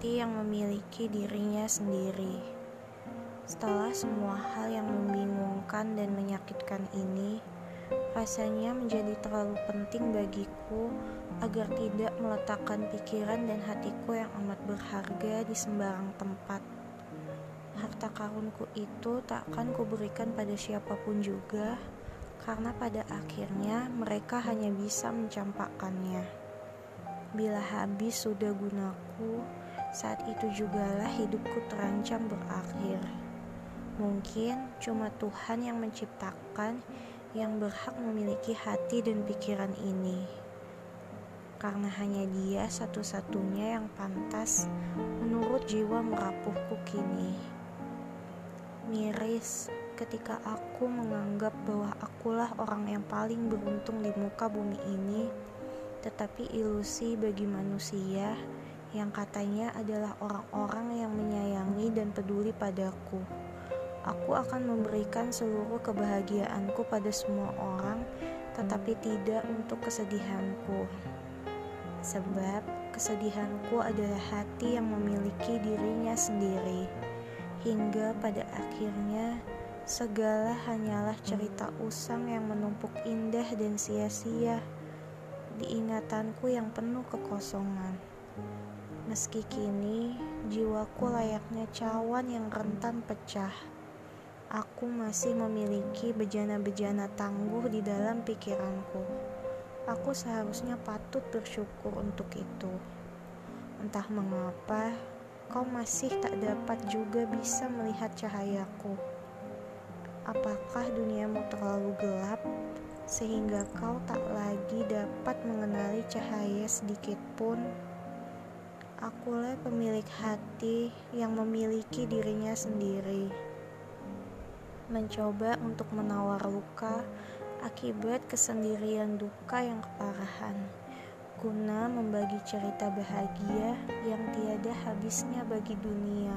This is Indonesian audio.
hati yang memiliki dirinya sendiri. Setelah semua hal yang membingungkan dan menyakitkan ini, rasanya menjadi terlalu penting bagiku agar tidak meletakkan pikiran dan hatiku yang amat berharga di sembarang tempat. Harta karunku itu tak akan kuberikan pada siapa pun juga, karena pada akhirnya mereka hanya bisa mencampakkannya. Bila habis sudah gunaku, saat itu jugalah hidupku terancam berakhir. Mungkin cuma Tuhan yang menciptakan yang berhak memiliki hati dan pikiran ini. Karena hanya dia satu-satunya yang pantas menurut jiwa merapuhku kini miris ketika aku menganggap bahwa akulah orang yang paling beruntung di muka bumi ini, tetapi ilusi bagi manusia yang katanya adalah orang-orang yang menyayangi dan peduli padaku. Aku akan memberikan seluruh kebahagiaanku pada semua orang, tetapi tidak untuk kesedihanku. Sebab kesedihanku adalah hati yang memiliki dirinya sendiri hingga pada akhirnya segala hanyalah cerita usang yang menumpuk indah dan sia-sia di ingatanku yang penuh kekosongan. Meski kini jiwaku layaknya cawan yang rentan pecah, aku masih memiliki bejana-bejana tangguh di dalam pikiranku. Aku seharusnya patut bersyukur untuk itu. Entah mengapa, kau masih tak dapat juga bisa melihat cahayaku. Apakah duniamu terlalu gelap sehingga kau tak lagi dapat mengenali cahaya sedikit pun? Akulah pemilik hati yang memiliki dirinya sendiri. Mencoba untuk menawar luka akibat kesendirian duka yang keparahan guna membagi cerita bahagia yang tiada habisnya bagi dunia.